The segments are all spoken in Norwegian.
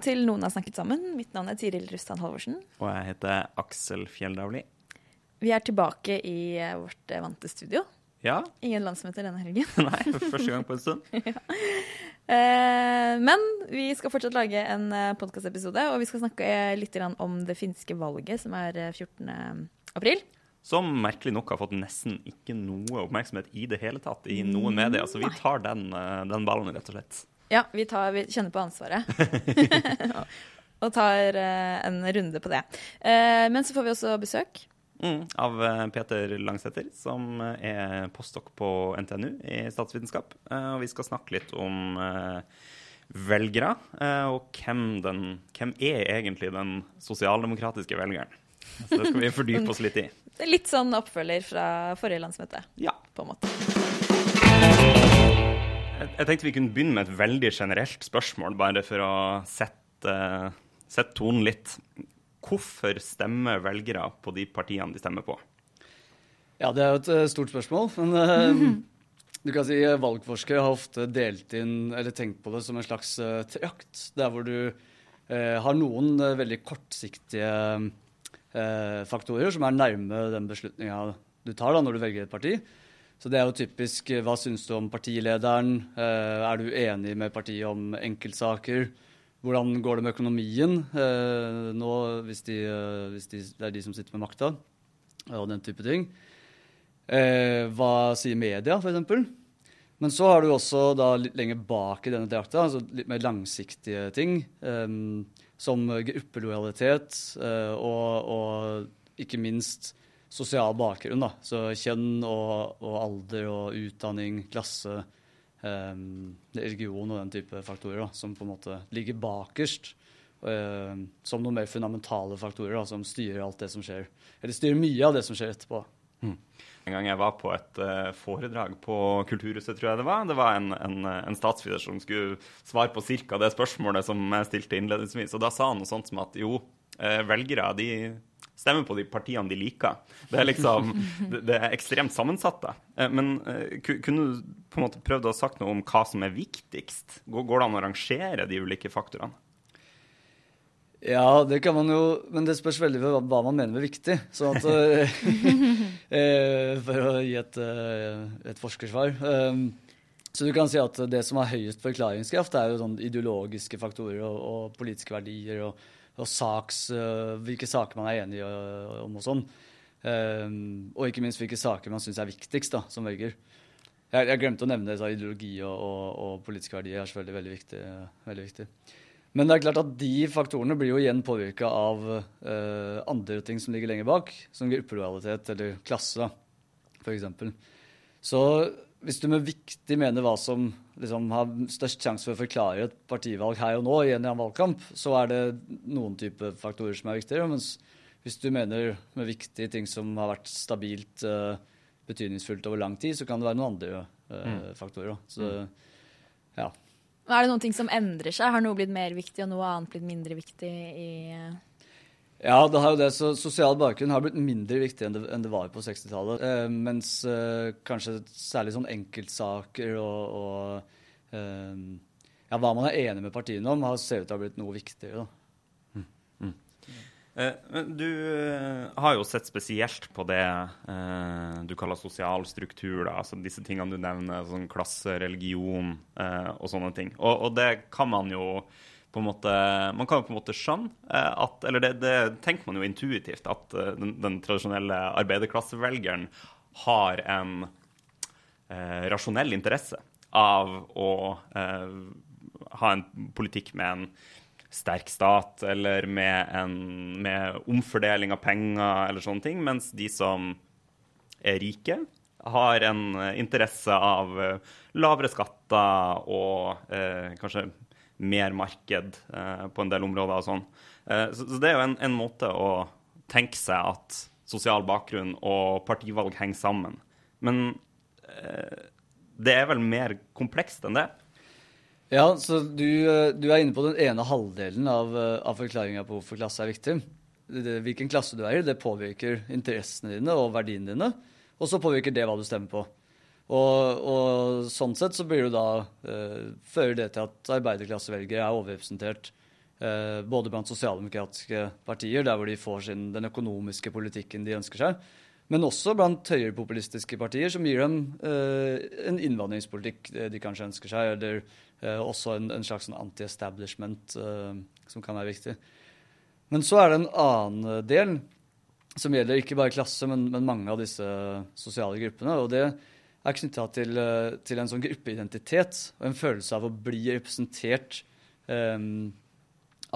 Velkommen til Noen har snakket sammen. Mitt navn er Tiril Rustan Halvorsen. Og jeg heter Aksel Fjelldavli. Vi er tilbake i eh, vårt eh, vante studio. Ja, Ingen landsmøter denne helgen. nei, første gang på en stund. Eh, Men vi skal fortsatt lage en podkastepisode, og vi skal snakke litt om det finske valget, som er eh, 14. april. Som merkelig nok har fått nesten ikke noe oppmerksomhet i det hele tatt i noen medier. Så vi tar den, den ballen, rett og slett. Ja, vi, tar, vi kjenner på ansvaret. og tar eh, en runde på det. Eh, Men så får vi også besøk. Mm, av eh, Peter Langsetter, som er postdok på NTNU i statsvitenskap. Og vi skal snakke litt om velgere, og hvem, den, hvem er egentlig den sosialdemokratiske velgeren. Så det skal vi fordype oss litt i. Litt sånn oppfølger fra forrige landsmøte, Ja. på en måte. Jeg, tenkte vi kunne begynne med et veldig generelt spørsmål, bare for å sette, sette tonen litt. Hvorfor stemmer velgere på de partiene de stemmer på? Ja, det er jo et eh, stort spørsmål. Men eh, du kan si eh, valgforskere har ofte delt inn, eller tenkt på det som en slags trakt. Der hvor du eh, har noen veldig kortsiktige eh, faktorer som er nærme den beslutninga du tar da når du velger et parti. Så det er jo typisk eh, hva syns du om partilederen? Eh, er du enig med partiet om enkeltsaker? Hvordan går det med økonomien eh, nå hvis, de, hvis de, det er de som sitter med makta? Og den type ting. Hva sier media, f.eks.? Men så har du også da litt lenger bak i denne drakta, altså litt mer langsiktige ting. som gruppelojalitet og, og ikke minst sosial bakgrunn. Da. Så kjønn og, og alder og utdanning, klasse, eh, religion og den type faktorer da, som på en måte ligger bakerst. eh, som noen mer fundamentale faktorer da, som styrer alt det som skjer. Eller styrer mye av det som skjer etterpå. En gang jeg var på et uh, foredrag på Kulturhuset, tror jeg det var. Det var en, en, en statsviter som skulle svare på ca. det spørsmålet som jeg stilte innledningsvis. Og da sa han noe sånt som at jo, eh, velgere de stemmer på de partiene de liker. Det er liksom, det, er ekstremt sammensatt. da. Eh, men eh, kunne du på en måte prøvd å sagt noe om hva som er viktigst? Går, det an å rangere de ulike faktorene? Ja, det kan man jo Men det spørs veldig hva, man mener med viktig. Så at, eh, for å gi et, et forskersvar. Så du kan si at det som har høyest forklaringskraft, er jo sånn ideologiske faktorer og, og politiske verdier og, og saks, eh, hvilke saker man er enig eh, om og sånn. Um, og ikke minst hvilke saker man syns er viktigst da, som velger. Jeg, jeg glemte å nevne så ideologi og, og, og politiske verdier er selvfølgelig veldig viktig. Veldig viktig. Men det er klart at de faktorene blir jo igjen påvirka av uh, andre ting som ligger lenger bak, som gruppelojalitet eller klasse, f.eks. Så hvis du med viktig mener hva som liksom har størst sjanse for å forklare et partivalg her og nå i en valgkamp, så er det noen type faktorer som er viktigere. Mens hvis du mener med viktige ting som har vært stabilt uh, betydningsfullt over lang tid, så kan det være noen andre eh, faktorer. Så ja. Er det noen ting som endrer seg? Har noe blitt mer viktig, og noe annet blitt mindre viktig i Ja, det har jo det. Så sosial bakgrunn har blitt mindre viktig enn det, enn det var på 60-tallet. Eh, mens eh, kanskje særlig sånn enkeltsaker og, og eh, ja, hva man er enig med partiene om, har ser ut til å ha blitt noe viktigere. da. Eh, men Du eh, har jo sett spesielt på det eh, du kaller sosial struktur, da, altså disse tingene du nevner, sånn klasse, religion og sånne ting. Og, og det kan man jo på en måte Man kan jo på en måte skjønne eh, at Eller det, det tenker man jo intuitivt, at eh, den, den tradisjonelle arbeiderklassevelgeren har en eh, rasjonell interesse av å eh, ha en politikk med en sterk stat, eller med, en, med omfordeling av penger, eller sånne ting. Mens de som er rike, har en eh, interesse av lavere skatter og eh, kanskje mer marked eh, på en del områder og sånn. Eh, så, så, det er jo en, en, måte å tenke seg at sosial bakgrunn og partivalg henger sammen. Men eh, det er vel mer komplekst enn det? Ja, så du, du er inne på den ene halvdelen av, av forklaringa på hvorfor klasse er viktig. Hvilken klasse du er i, det påvirker interessene dine og verdiene dine. Og så påvirker det hva du stemmer på. Og, og sånn sett så blir det da eh, fører det til at arbeiderklassevelgere er overrepresentert eh, både blant sosialdemokratiske partier, der hvor de får sin, den økonomiske politikken de ønsker seg, men også blant høyrepopulistiske partier som gir dem eh, en innvandringspolitikk de kanskje ønsker seg, eller eh, også en, en slags sånn anti-establishment eh, som kan være viktig. Men så er det en annen del som gjelder ikke bare klasse, men, men mange av disse sosiale gruppene. og det er knytta til, eh, til, en sånn gruppeidentitet og en følelse av å bli representert um,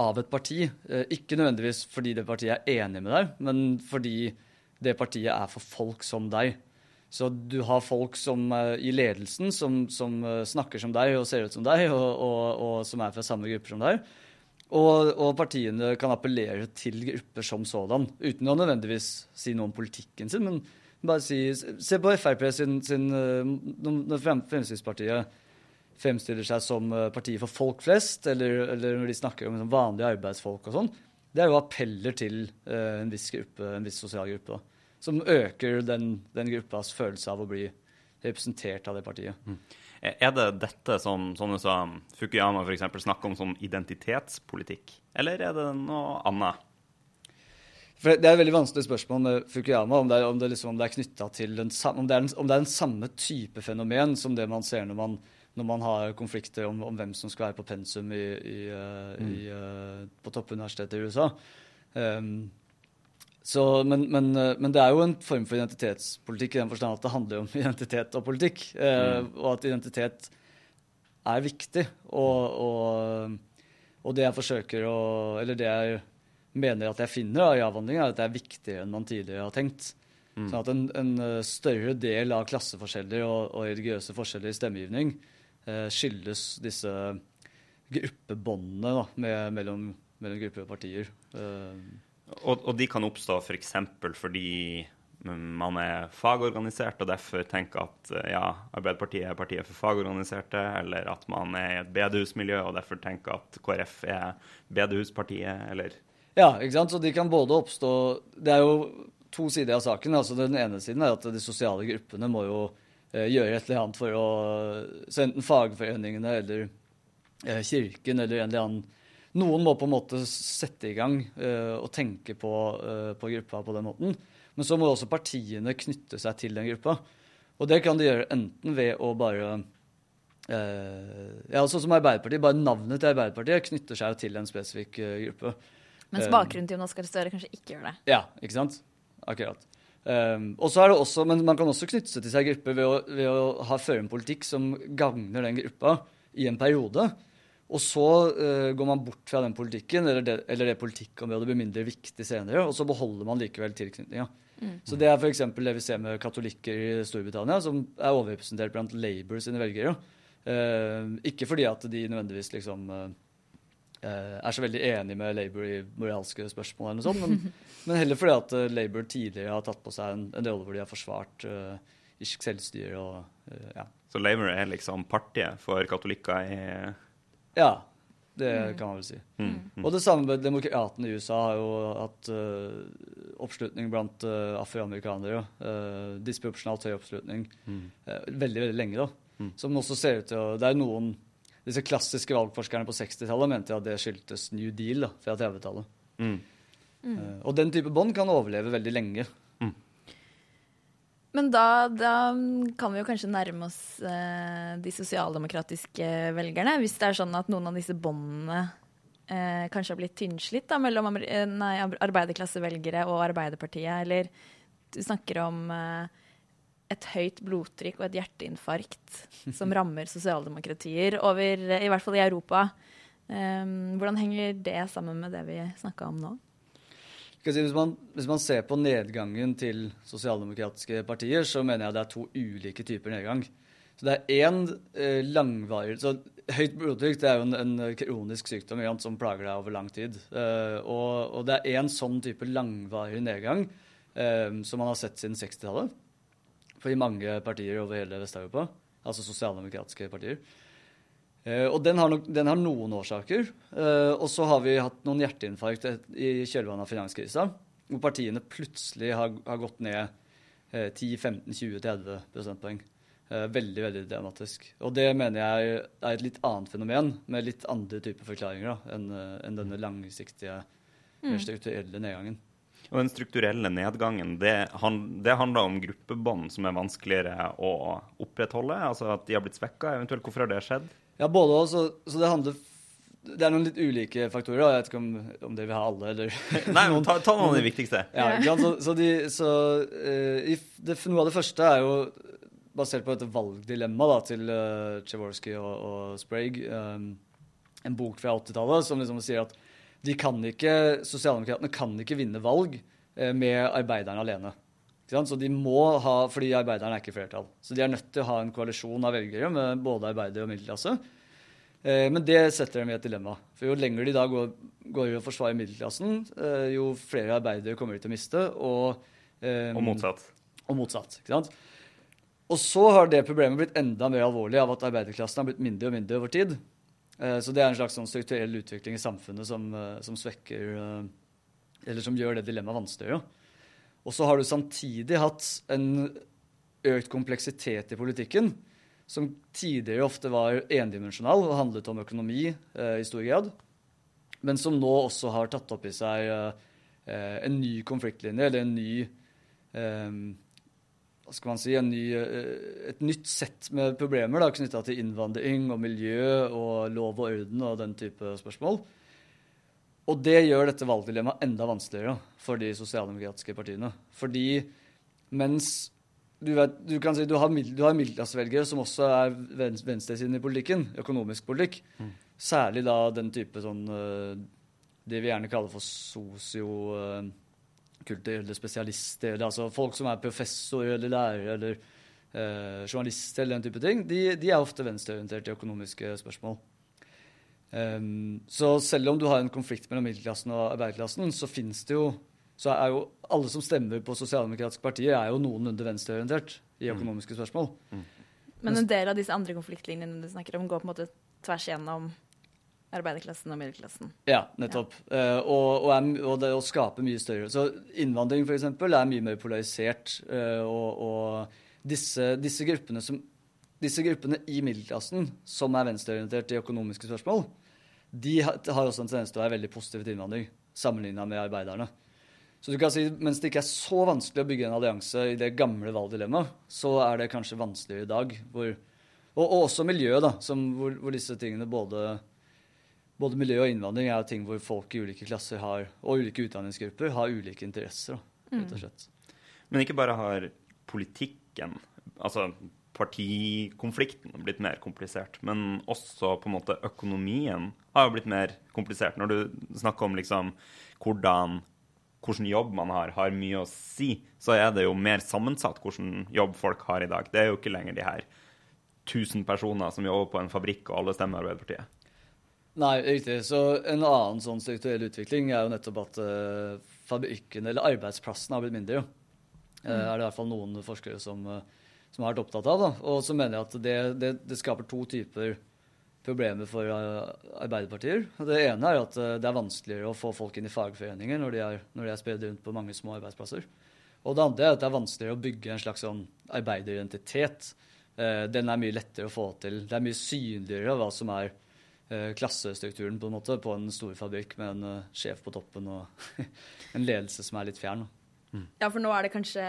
av et parti. Uh, ikke nødvendigvis fordi det partiet er enig med deg, men fordi det partiet er for folk som deg. Så du har folk som, i ledelsen som, som snakker som deg og ser ut som deg, og, og, og som er fra samme grupper som deg. Og, og, partiene kan appellere til grupper som sådan, uten å nødvendigvis si noe om politikken sin. Men bare si Se på Frp sin, sin eh, Når Fremskrittspartiet fremstiller seg som eh, partiet for folk flest, eller, eller når de snakker om liksom vanlige arbeidsfolk og sånn, det er jo appeller til uh, en viss gruppe, en viss sosial gruppe, da, som øker den, den gruppas følelse av å bli representert av det partiet. Mm. Er det dette som sånne som Fukuyama f.eks. snakker om som identitetspolitikk, eller er det noe annet? For det er et veldig vanskelig spørsmål med Fukuyama om det er, om det liksom, er til den, om, det er den, om det er den samme type fenomen som det man ser når man, når man har konflikter om, om, hvem som skal være på pensum i, i, uh, mm. i, uh, på toppuniversitetet i USA. Um, så, men, men, eh, men, det er jo en form for identitetspolitikk i den forstand at det handler om identitet og politikk. Eh, mm. Og at identitet er viktig. Og, og, og, det jeg forsøker å Eller det jeg mener at jeg finner i avhandlinga, er at det er viktigere enn man tidligere har tenkt. Mm. Sånn at en, en, eh, større del av klasseforskjeller og, og religiøse forskjeller i stemmegivning eh, skyldes disse gruppebåndene mellom, mellom, grupper og partier. Eh, og, og de kan oppstå f.eks. For fordi man er fagorganisert og derfor tenker at eh, ja, Arbeiderpartiet er partiet for fagorganiserte, eller at man er i et bedehusmiljø og derfor tenker at KrF er bedehuspartiet, eller Ja, ikke sant. Så de kan både oppstå Det er jo to sider av saken. altså Den ene siden er at de sosiale gruppene må jo eh, gjøre et eller annet for å Så enten fagforeningene eller eh, kirken eller en eller annen noen må på en måte sette i gang uh, og tenke på, på, gruppa på den måten. Men så må også partiene knytte seg til den gruppa. Og det kan de gjøre enten ved å bare Ja, sånn som Arbeiderpartiet. Bare navnet til Arbeiderpartiet knytter seg til en spesifikk gruppe. Mens bakgrunnen til Jonas Gahr Støre kanskje ikke gjør det. Ja, ikke sant? Akkurat. Um, og så er det også, Men man kan også knytte seg til seg grupper ved å, ved å ha føre en politikk som gagner den gruppa i en periode. Og så uh, går man bort fra den politikken, eller det, eller det politikkområdet blir mindre viktig senere, og så beholder man likevel tilknytninga. Mm. Så det er f.eks. det vi ser med katolikker i Storbritannia, som er overrepresentert blant Labour sine velgere. Uh, ikke fordi at de nødvendigvis liksom uh, er så veldig enig med Labour i moralske spørsmål, eller noe sånt, men, men, heller fordi at Labour tidligere har tatt på seg en, en rolle hvor de har forsvart irsk selvstyre og ja. Så Labour er liksom partiet for katolikker i ja, det mm. kan man vel si. Mm. Mm. Og det samme med demokratene i USA har jo hatt uh, oppslutning blant uh, afroamerikanere. Uh, disproporsjonalt høy oppslutning uh, veldig, veldig lenge, da. Mm. Som også ser ut til å Det er noen Disse klassiske valgforskerne på 60-tallet mente at det skyldtes New Deal da, fra 30-tallet. Mm. og den type bånd kan overleve veldig lenge. Men da, da, kan vi jo kanskje nærme oss eh, de sosialdemokratiske velgerne. Hvis det er sånn at noen av disse båndene eh, kanskje har blitt tynnslitt da, mellom eh, nei, arbeiderklassevelgere og Arbeiderpartiet. Eller du snakker om eh, et høyt blodtrykk og et hjerteinfarkt som rammer sosialdemokratier over, i hvert fall i Europa. Um, hvordan henger det sammen med det vi snakka om nå? Hvis, man, hvis, man, ser på nedgangen til sosialdemokratiske partier, så mener jeg det er to ulike typer nedgang. Så det er én eh, langvarig så Høyt blodtrykk det er jo en, en kronisk sykdom igjen, som plager deg over lang tid. Eh, og, og, det er én sånn type langvarig nedgang eh, som man har sett siden 60-tallet. For i mange partier over hele Vest-Europa, altså sosialdemokratiske partier. Eh, og den har, nok, den har, noen årsaker. Eh, og så har vi hatt noen hjerteinfarkt i kjølvannet av finanskrisa, hvor partiene plutselig har, har gått ned 10-15-20-30 prosentpoeng. Eh, veldig veldig dramatisk. Og det mener jeg er et litt annet fenomen, med litt andre typer forklaringer da, enn enn denne langsiktige, mer mm. strukturelle nedgangen. Og Den strukturelle nedgangen det, det handler om gruppebånd som er vanskeligere å opprettholde? Altså at de har blitt svekka? Eventuelt hvorfor har det skjedd? Ja, både og. Så, så det handler det er noen litt ulike faktorer. Jeg vet ikke om, om det vil ha alle, eller Nei, men ta, ta, noen av de viktigste. Ja, så, så, de, så uh, det, Noe av det første er jo basert på dette valgdilemmaet til uh, eh, Chevorsky og, og Sprague, um, en bok fra 80-tallet som liksom sier at de kan ikke, sosialdemokratene kan ikke vinne valg uh, med arbeiderne alene. Så de må ha, Fordi arbeiderne er ikke flertall. Så de er nødt til å ha en koalisjon av velgere med både arbeidere og middelklasse. Uh, men det setter dem i et dilemma. For jo lenger de da går, går i å forsvare middelklassen, jo flere arbeidere kommer de til å miste. Og, um, og motsatt. Og motsatt. ikke sant? Og så har det problemet blitt enda mer alvorlig av at arbeiderklassen har blitt mindre og mindre over tid. Eh, så det er en slags sånn strukturell utvikling i samfunnet som, eh, som, svekker eh, Eller som gjør det dilemmaet vanskeligere. Og så har du samtidig hatt en økt kompleksitet i politikken, som tidligere ofte var endimensjonal og handlet om økonomi i stor grad, men som nå også har tatt opp i seg en ny konfliktlinje, eller en ny hva skal man si, ny, eh, et nytt sett med problemer knytta til innvandring og miljø og lov og orden og den type spørsmål. Og det gjør dette valgdilemmaet enda vanskeligere for de sosialdemokratiske partiene. Fordi mens du, vet, du kan si du har, du har middelklassevelgere som også er venstresiden i politikken, økonomisk politikk, mm. særlig da den type sånn eh, Det vi gjerne kaller for sosio eh, kulturelle spesialister, eller altså folk som er professor eller lærer eller eh, journalister eller den type ting, de, de er ofte venstreorientert i økonomiske spørsmål. Um, så selv om du har en konflikt mellom middelklassen og arbeiderklassen, så fins det jo så er jo alle som stemmer på sosialdemokratiske partier, er jo noenlunde venstreorientert i mm. økonomiske spørsmål. Mm. Men en del av disse andre konfliktlinjene du snakker om, går på en måte tvers igjennom arbeiderklassen og middelklassen. Ja, nettopp. Ja. Uh, og, og, er, og, det å skape mye større Så innvandring f.eks. er mye mer polarisert. Uh, og, og disse, disse, gruppene som, disse, gruppene i middelklassen som er venstreorientert i økonomiske spørsmål, de har, har også en tendens til å være veldig positive til innvandring sammenligna med arbeiderne. Så du kan si, Mens det ikke er så vanskelig å bygge en allianse i det gamle valgdilemmaet, så er det kanskje vanskeligere i dag. Hvor, og, og, også miljøet, da, som, hvor, hvor, disse tingene både både miljø og innvandring er ting hvor folk i ulike klasser har, og ulike utdanningsgrupper har ulike interesser. rett og mm. Men ikke bare har politikken, altså partikonflikten, blitt mer komplisert, men også på en måte økonomien har jo blitt mer komplisert. Når du snakker om liksom hvordan hvilken jobb man har, har mye å si, så er det jo mer sammensatt hvilken jobb folk har i dag. Det er jo ikke lenger de her 1000 personer som jobber på en fabrikk, og alle stemmer Arbeiderpartiet. Nei, riktig. Så en annen sånn strukturell utvikling er jo nettopp at uh, fabrikkene, eller arbeidsplassene, har blitt mindre. Uh, er det i hvert fall noen forskere som, uh, som har vært opptatt av. Da. Og så mener jeg at det, det, det skaper to typer problemer for Arbeiderpartier. Det ene er at det er vanskeligere å få folk inn i fagforeninger når de er, når de er spredd rundt på mange små arbeidsplasser. Og det andre er at det er vanskeligere å bygge en slags sånn arbeideridentitet. Den er mye lettere å få til. Det er mye synligere hva som er Eh, klassestrukturen på en måte på en stor fabrikk med en uh, sjef på toppen og en ledelse som er litt fjern. Mm. Ja, for nå er det kanskje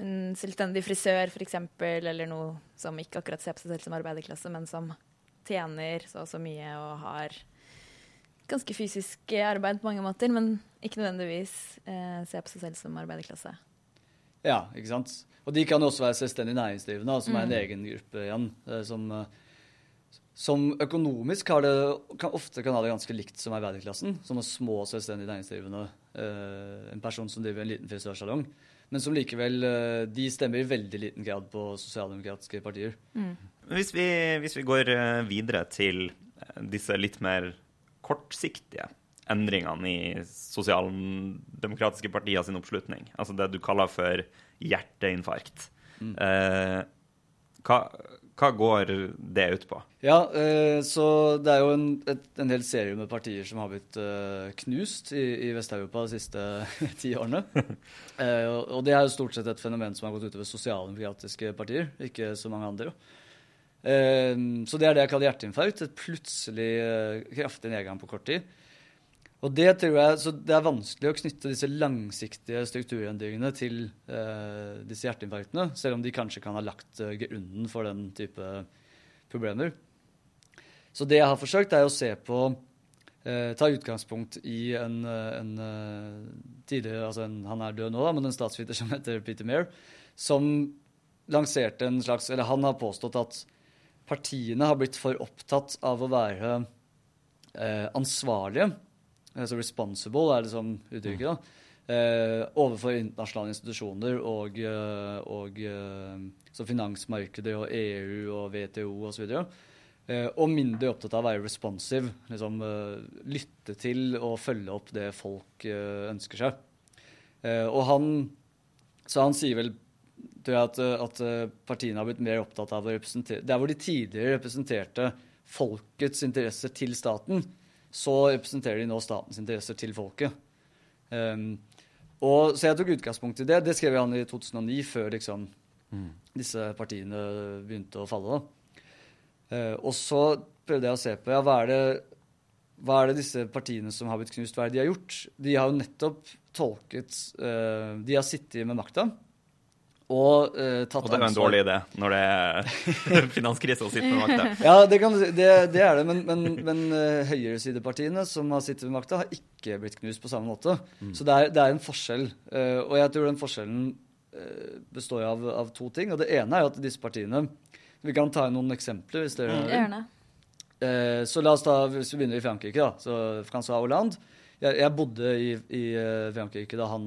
en selvstendig frisør f.eks., eller noe som ikke akkurat ser på seg selv som arbeiderklasse, men som tjener så og så mye og har ganske fysisk arbeid på mange måter, men ikke nødvendigvis eh, ser på seg selv som arbeiderklasse. Ja, ikke sant. Og de kan også være selvstendig næringsdrivende, som mm. er en egen gruppe igjen. som... Uh, som økonomisk har det, kan, ofte kan ha det ganske likt som arbeiderklassen. Sånne små selvstendig næringsdrivende eh, en person som driver en liten frisørsalong, men som likevel eh, De stemmer i veldig liten grad på sosialdemokratiske partier. Hvis vi, hvis vi går eh, videre til disse litt mer kortsiktige endringene i sosialdemokratiske partier sin oppslutning, altså det du kaller for hjerteinfarkt, eh, hva, hva går det ut på? Ja, eh, så det er jo en, et, en hel serie med partier som har blitt eh, knust i, i Vest-Europa de siste ti årene. Eh, og, det er jo stort sett et fenomen som har gått utover sosialdemokratiske partier, ikke så mange andre. Så det er det jeg kaller hjerteinfarkt. Et plutselig kraftig nedgang på kort tid. Og det tror jeg, så det er vanskelig å knytte disse langsiktige strukturendringene til eh, disse hjerteinfarktene, selv om de kanskje kan ha lagt eh, grunnen for den type problemer. Så det jeg har forsøkt, er å se på eh, Ta utgangspunkt i en, eh, en eh, tidligere altså en, Han er død nå, men en statsviter som heter Peter Mair, som lanserte en slags Eller han har påstått at partiene har blitt for opptatt av å være eh, ansvarlige altså responsible er liksom uttrykket, da, eh, overfor internasjonale institusjoner og, eh, og eh, så finansmarkedet og EU og WTO osv. Eh, og mindre opptatt av å være responsive, liksom lytte til og følge opp det folk ønsker seg. Eh, og han, så han sier vel tror jeg at, at partiene har blitt mer opptatt av å representere Der hvor de tidligere representerte folkets interesser til staten, så representerer de nå statens interesser til folket. Um, og, så jeg tok utgangspunkt i det. Det skrev han i 2009, før liksom, disse partiene begynte å falle. Uh, og så prøvde jeg å se på ja, hva er, det, hva er det disse partiene som har blitt knust, hva er det de har gjort? De har jo nettopp tolket uh, De har sittet med makta og uh, tatt Og det er jo en dårlig idé når det er finanskrise å sitte med makta. Ja, det, kan, det, det er det, men, men, men uh, høyresidepartiene som har sittet ved makta, har ikke blitt knust på samme måte. Så det er, det er en forskjell. Uh, og jeg tror den forskjellen uh, består av, av to ting. Og det ene er jo at disse partiene Vi kan ta noen eksempler. hvis dere mm. Gjerne. Eh, så la oss ta, hvis vi begynner i Frankrike, da. Så Francois Hollande. Jeg, jeg bodde i, i Frankrike da han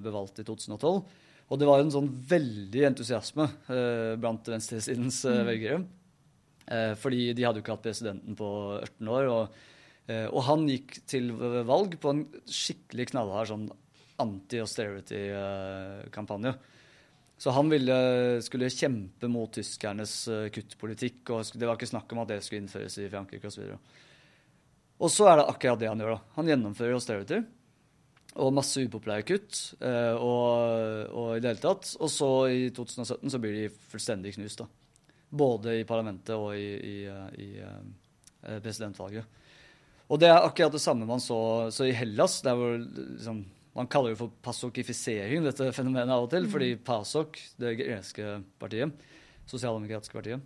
ble valgt i 2012. Og det var en sånn veldig entusiasme eh, blant venstresidens eh, velgere. Eh, fordi de hadde jo ikke hatt presidenten på 18 år. Og, eh, og han gikk til valg på en skikkelig knallhard sånn anti-austerity-kampanje. Så han ville, skulle kjempe mot tyskernes eh, kuttpolitikk, og det var ikke snakk om at det skulle innføres i Frankrike osv. Og så er det akkurat det han gjør. da. Han gjennomfører austerity og masse upopulære kutt. eh, og, og i det hele tatt. Og så i 2017 så blir de fullstendig knust. da. Både i parlamentet og i, i, eh, i eh, presidentvalget. Og det er akkurat det samme man så, så i Hellas. der hvor liksom, Man kaller det for pasokifisering, dette fenomenet av og til. Fordi PASOK, det greske partiet, sosialdemokratiske partiet,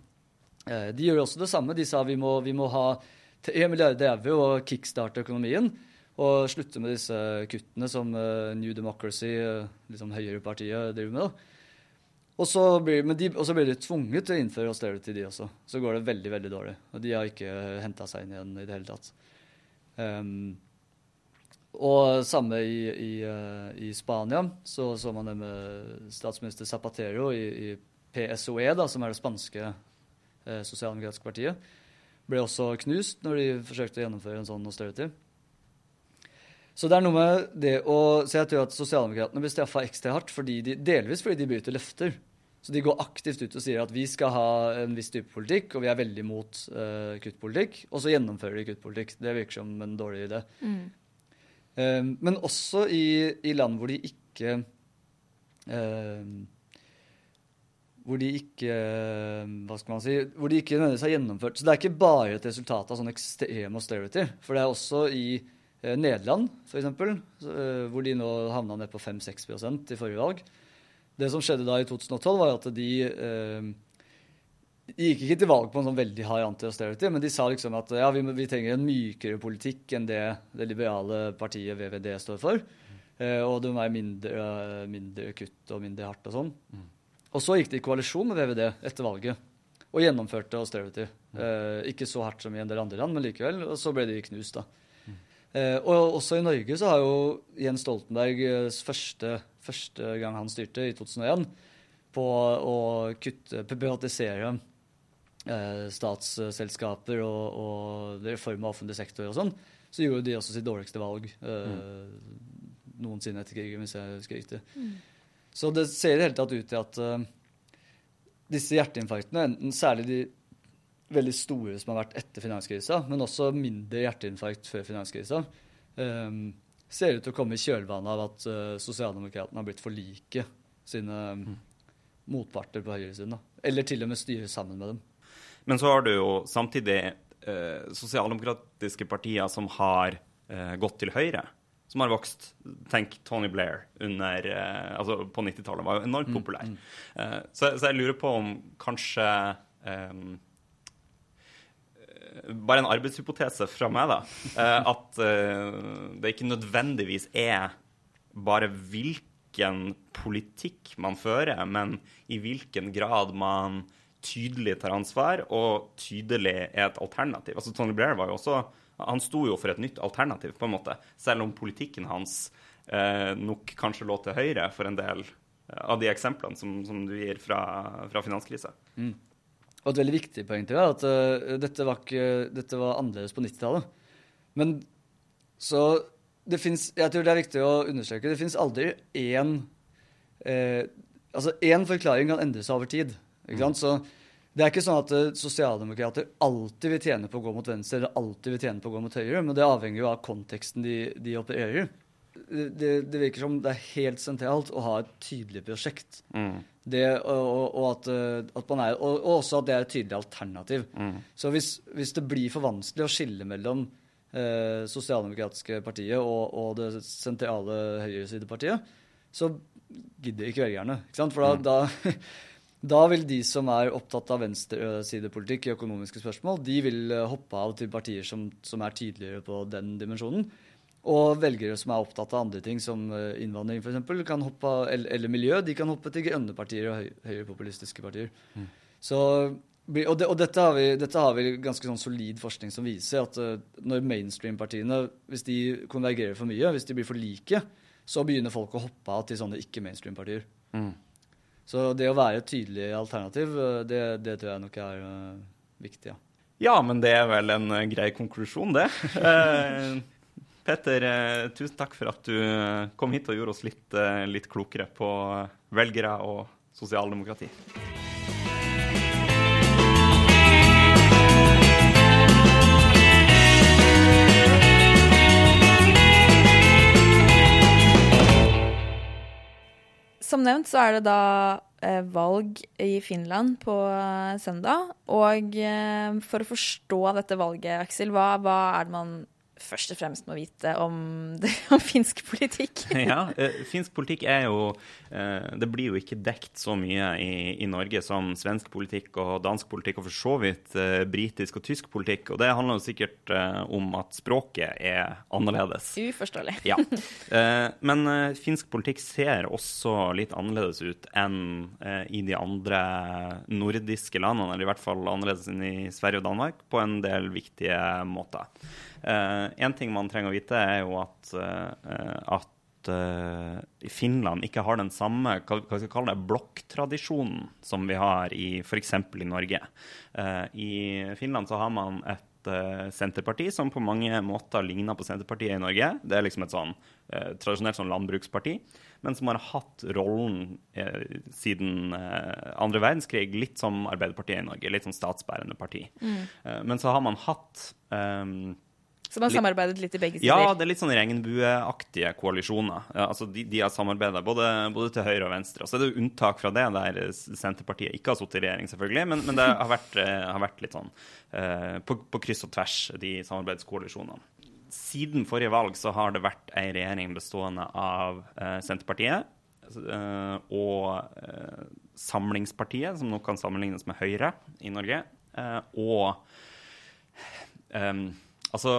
de gjør også det samme. De sa vi må, vi må ha 3 milliarder euro og kickstarte økonomien. Og slutte med disse kuttene som eh, New Democracy, uh, liksom høyrepartiet, driver med. da. Og så, blir, de, blir de tvunget til å innføre austerity, de også. Så går det veldig veldig dårlig. Og de har ikke henta seg inn igjen i det hele tatt. Um, og samme i, i, eh, i Spania. Så så man det med statsminister Zapatero i, i PSOE, da, som er det spanske eh, sosialdemokratiske partiet. Ble også knust når de forsøkte å gjennomføre en sånn austerity. Så det er noe med det å, så jeg tror at sosialdemokratene blir straffa ekstra hardt fordi de, delvis fordi de bryter løfter. Så de går aktivt ut og sier at vi skal ha en viss type politikk, og vi er veldig mot uh, kuttpolitikk. Og så gjennomfører de kuttpolitikk. Det virker som en dårlig idé. Eh, men også i, i land hvor de ikke um, Hvor de ikke Hva skal man si Hvor de ikke nødvendigvis har gjennomført Så det er ikke bare et resultat av sånn ekstrem austerity. For det er også i Nederland, f.eks., eh, hvor de nå havna ned på 5-6% i forrige valg. Det som skjedde da i 2012, var at de eh, de gikk ikke til valg på en sånn veldig hard anti-austerity, men de sa liksom at ja, vi, vi trenger en mykere politikk enn det det liberale partiet VVD står for. Eh, og det må være mindre, mindre kutt og mindre hardt og sånn. Og så gikk de i koalisjon med VVD etter valget og gjennomførte austerity. Eh, ikke så hardt som i en del andre land, men likevel. Og så ble de knust, da. Eh, og også i Norge så har jo Jens Stoltenbergs første, første gang han styrte, i 2001, på å kutte, privatisere eh, statsselskaper og, og reform av offentlig sektor og sånn, så gjorde de også sitt dårligste valg eh, mm. noensinne etter krigen, hvis jeg husker riktig. Mm. Så det ser i det hele tatt ut til at disse hjerteinfarktene, enten særlig de veldig store som har vært etter finanskrisa, men også mindre hjerteinfarkt før finanskrisa, um, ser ut til å komme i kjølvannet av at uh, sosialdemokratene har blitt for like sine um, motparter på høyresiden. Eller til og med styrer sammen med dem. Men så har du jo samtidig uh, sosialdemokratiske partier som har uh, gått til høyre som har vokst. Tenk Tony Blair under, eh, altså på 90-tallet. Var jo enormt mm, populær. Mm, mm. Så, så, jeg lurer på om kanskje um, Bare en arbeidshypotese fra meg, da. at uh, det ikke nødvendigvis er bare hvilken politikk man fører, men i hvilken grad man tydelig tar ansvar og tydelig er et alternativ. Altså Tony Blair var jo også han sto jo for et nytt alternativ, på en måte. Selv om politikken hans eh, nok kanskje lå til høyre for en del eh, av de eksemplene som, som du gir fra, fra finanskrisa. Mm. Og et veldig viktig poeng til er at uh, dette, var ikke, dette, var annerledes på 90-tallet. Men så det fins Jeg tror det er viktig å understreke det fins aldri én uh, Altså én forklaring kan endre seg over tid. Ikke sant? Så det er ikke sånn at uh, sosialdemokrater alltid vil tjene på å gå mot venstre eller alltid vil tjene på å gå mot høyre, men det avhenger jo av konteksten de, de opererer i. Det, det, virker som det er helt sentralt å ha et tydelig prosjekt. Mm. Det, og, og, at, eh, at er, og, og, også at det er et tydelig alternativ. Mm. Så hvis, hvis, det blir for vanskelig å skille mellom eh, sosialdemokratiske partiet og, og det sentrale høyresidepartiet, så gidder ikke velgerne. Ikke sant? For da, mm. da Da vil de som er opptatt av venstresidepolitikk i økonomiske spørsmål, de vil eh, hoppe av til partier som, som er tydeligere på den dimensjonen. Og velgere som er opptatt av andre ting, som eh, innvandring f.eks., eller, eller miljø, de kan hoppe til grønne partier og høyrepopulistiske partier. Mm. Så, og, det, og dette, har vi, dette, har vi, ganske sånn solid forskning som viser at uh, når mainstream-partiene, hvis de konvergerer for mye, hvis de blir for like, så begynner folk å hoppe av til sånne ikke-mainstream-partier. Mm. Så det å være et tydelig alternativ, eh, det, det tror jeg nok er viktig. Ja. ja, men det er vel en grei konklusjon, det. Petter, tusen takk for at du kom hit og gjorde oss litt, litt klokere på velgere og sosialdemokrati. Som nevnt så er det da eh, valg i Finland på eh, søndag. Og eh, for å forstå dette valget, Aksel, hva, hva er det man først og fremst må vite om, det, om finsk politikk. ja, eh, finsk politikk er jo eh, Det blir jo ikke dekt så mye i, i, Norge som svensk politikk og dansk politikk, og for så vidt eh, britisk og tysk politikk. Og det handler jo sikkert om at språket er annerledes. Uforståelig. ja. Men finsk politikk ser også litt annerledes ut enn i de andre nordiske landene, eller i hvert fall annerledes enn i Sverige og Danmark, på en del viktige måter. Uh, en ting man trenger å vite, er jo at, uh, at uh, Finland ikke har den samme hva, skal vi kalle det, blokktradisjonen som vi har i f.eks. i Norge. I Finland så har man et Senterparti som på mange måter ligner på Senterpartiet i Norge. Det er liksom et sånn tradisjonelt sånn landbruksparti, men som har hatt rollen siden andre verdenskrig litt som Arbeiderpartiet i Norge. Litt som statsbærende parti. Mm. men så har man hatt så man har samarbeidet litt i begge sider? Ja, det er litt sånn regnbueaktige koalisjoner. Ja, altså de, de har samarbeida både, både, til høyre og venstre. Så er det jo unntak fra det der Senterpartiet ikke har sittet i regjering, selvfølgelig. Men, men det har vært, eh, har vært, litt sånn uh, på, på, kryss og tvers, de samarbeidskoalisjonene. Siden forrige valg så har det vært ei regjering bestående av uh, Senterpartiet uh, og Samlingspartiet, som nå kan sammenlignes med Høyre i Norge, og um, Altså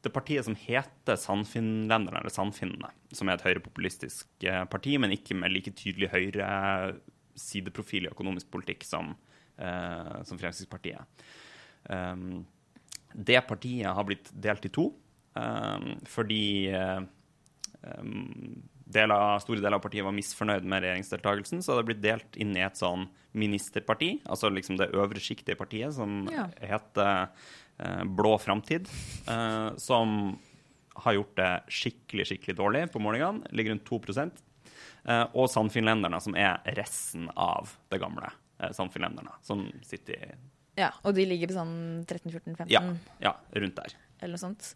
det partiet som heter Sannfinnlenderne, eller Sannfinnene, som er et høyrepopulistisk eh, parti, men ikke med like tydelig høyre sideprofil i økonomisk politikk som, eh, som Fremskrittspartiet. Um, det partiet har blitt delt i to. um, fordi eh, um, deler, store deler av partiet var misfornøyd med regjeringsdeltakelsen, så det har blitt delt inn i et sånn ministerparti, altså liksom det øvre sjiktet i partiet, som Ja. heter eh, Blå framtid, eh, som har gjort det skikkelig, skikkelig dårlig på målingene, ligger rundt 2 eh, og Sandfinlenderne, som er resten av det gamle eh, Sannfinnlenderne, som sitter i Ja, og de ligger på sånn 13-14-15 ja, ja, rundt der. eller noe sånt.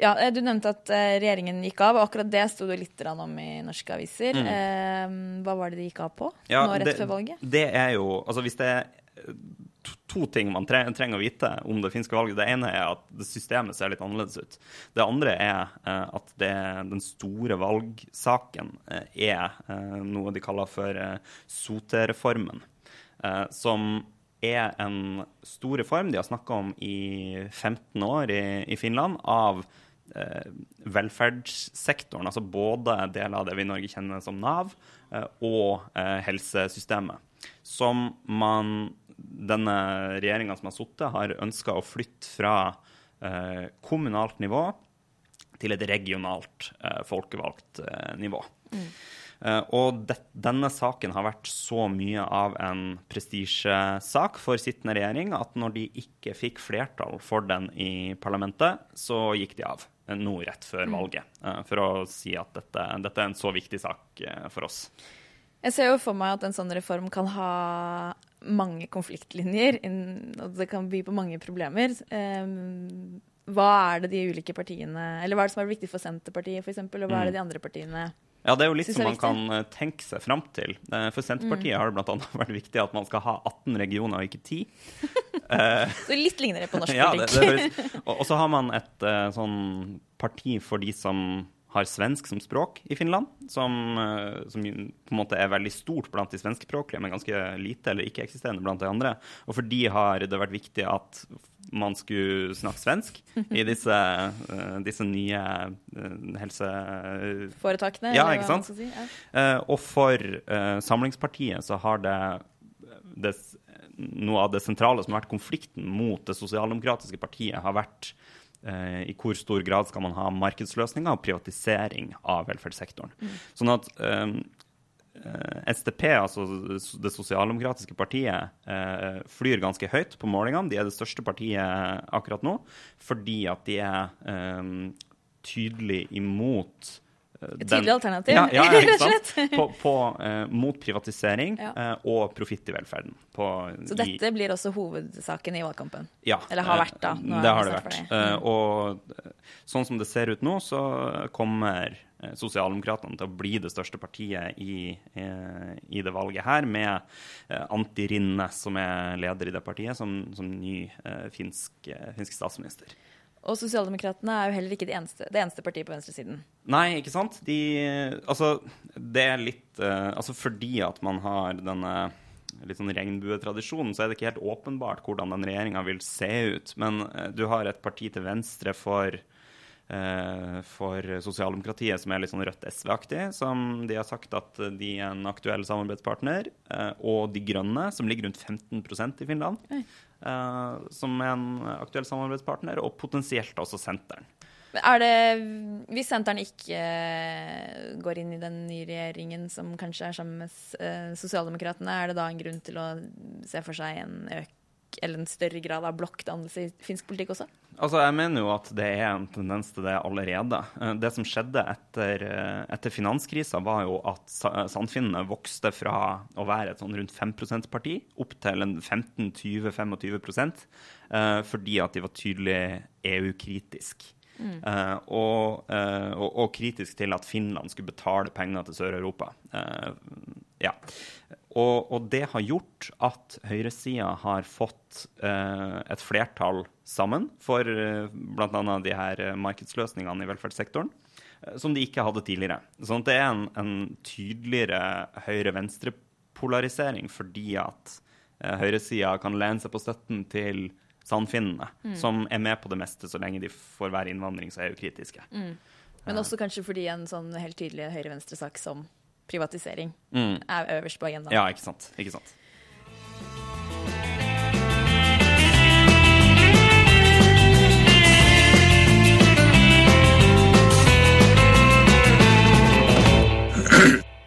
Ja, eh, Du nevnte at eh, regjeringen gikk av, og akkurat det sto det litt om i norske aviser. Mm. hva var det de gikk av på. Ja, nå rett det, før valget? Det er jo Altså, hvis det to, ting man tre, trenger å vite om det finske valget Det ene er at systemet ser litt annerledes ut. Det andre er eh, at det, den store valgsaken eh, er eh, noe de kaller for SOTE-reformen. Som er en stor reform de har snakka om i 15 år i, i Finland, av velferdssektoren. Altså både deler av det vi i Norge kjenner som Nav, og helsesystemet. Som man, denne regjeringa som har sittet, har ønska å flytte fra eh, kommunalt nivå til et regionalt eh, folkevalgt eh, nivå. Eh, og det, denne saken har vært så mye av en prestisjesak for sittende regjering at når de ikke fikk flertall for den i parlamentet, så gikk de av eh, nå rett før valget. eh, for å si at dette, dette er en så viktig sak for oss. Jeg ser jo for meg at en sånn reform kan ha mange konfliktlinjer, og det kan by på mange problemer. Um, hva er det de ulike partiene Eller hva er det som er viktig for Senterpartiet, f.eks., og hva er det de andre partiene Ja, det er jo litt som man kan eh, tenke seg fram til. Eh, For Senterpartiet har det bl.a. vært viktig at man skal ha 18 regioner og ikke 10. Så litt ligner det på norsk Ja, det, politikk. det og, så har man et eh, sånn parti for de som har svensk som språk i Finland, som, eh, som på en måte er veldig stort blant de svenskspråklige, men ganske lite eller ikke-eksisterende blant de andre. Og for de har det vært viktig at man skulle snakke svensk i disse, eh, disse nye eh, helse... Foretakene, Ja, ikke sant? si. Ja. Og for Samlingspartiet så har det, det Noe av det sentrale som har vært konflikten mot det sosialdemokratiske partiet, har vært i hvor stor grad skal man ha markedsløsninger og privatisering av velferdssektoren. Sånn at eh, eh, SDP, altså det sosialdemokratiske partiet, eh, flyr ganske høyt på målingene. De er det største partiet akkurat nå, fordi at de er eh, tydelig imot eh, Et tydelig alternativ, ja, ja, rett og slett. På, på, uh, mot privatisering Ja. eh, og profitt i velferden. På, Så dette blir også hovedsaken i valgkampen? ja, Eller har eh, vært, da. Det har det vært. Eh, og eh, sånn som det ser ut nå, så kommer eh, Sosialdemokratene til å bli det største partiet i, eh, i det valget her, med eh, Antti Rinne, som er leder i det partiet, som, som ny eh, finsk, eh, finsk statsminister. Og Sosialdemokratene er jo heller ikke det eneste, det eneste partiet på venstresiden. Nei, ikke sant? De, altså, det er litt uh, Altså fordi at man har denne litt sånn regnbuetradisjonen, så er det ikke helt åpenbart hvordan den regjeringa vil se ut. Men uh, du har et parti til venstre for for sosialdemokratiet som er litt sånn Rødt-SV-aktig, som de har sagt at de er en aktuell samarbeidspartner. eh, Og De Grønne, som ligger rundt 15% i Finland, eh, som er en aktuell samarbeidspartner. Og potensielt også Senteren. Er det, hvis Senteren ikke eh, går inn i den nye regjeringen, som kanskje er sammen med eh, Sosialdemokratene, er det da en grunn til å se for seg en eller en større grad av blokkdannelse i finsk politikk også? Altså, Jeg mener jo at det er en tendens til det allerede. Eh, Det som skjedde etter, eh, etter finanskrisa, var jo at sa- Sandfinnene vokste fra å være et sånn rundt 5 %-parti opp til en 15-20-25 eh, fordi at de var tydelig EU-kritisk. Eh, og, uh, og, og kritisk til at Finland skulle betale penger til Sør-Europa. Uh, ja. Og, og det har gjort at høyresida har fått eh, et flertall sammen for eh, bl.a. de her eh, markedsløsningene i velferdssektoren, eh, som de ikke hadde tidligere. Sånn at det er en, en tydeligere høyre-venstre-polarisering fordi at eh, høyresida kan lene seg på støtten til sandfinnene, som er med på det meste så lenge de får være innvandrings- og EU-kritiske. Men også kanskje fordi en sånn helt tydelig høyre-venstre-sak som privatisering mm. er øverst på agendaen. Ja, ikke sant. Ikke sant.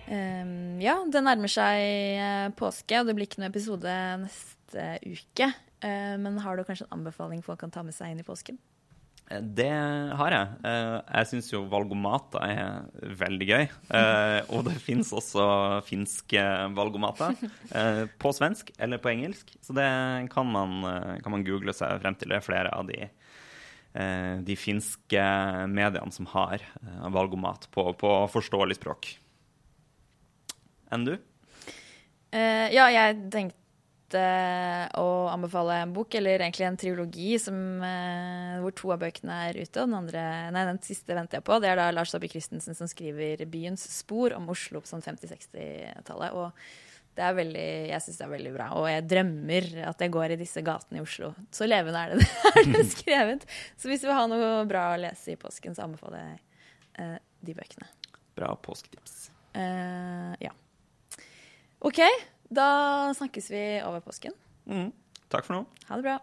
Ehm, ja, det nærmer seg eh, påske, og det blir ikke noe episode neste uke. Ehm, men har du kanskje en anbefaling folk kan ta med seg inn i påsken? Det har jeg. Eh, Jeg syns jo valgomater er veldig gøy. Eh, Og det finnes også finske valgomater eh, på svensk eller på engelsk. Så det kan man, kan man google seg frem til. Det er flere av de, de finske mediene som har valgomat på, på forståelig språk. Enn du? Ja, jeg tenkte å anbefale en bok, eller egentlig en triologi, som, eh, hvor to av bøkene er ute. Og den, andre, nei, den siste venter jeg på. Det er da Lars Saabye Christensen som skriver 'Byens spor' om Oslo på sånn 50-60-tallet. Og det er veldig, jeg syns det er veldig bra. Og jeg drømmer at jeg går i disse gatene i Oslo. Så levende er det, er det skrevet. Så hvis du vil ha noe bra å lese i påsken, så anbefaler jeg eh, de bøkene. Bra påsketips. Eh, ja. OK, da snakkes vi over påsken. Mm. Takk for nå. Ha det bra.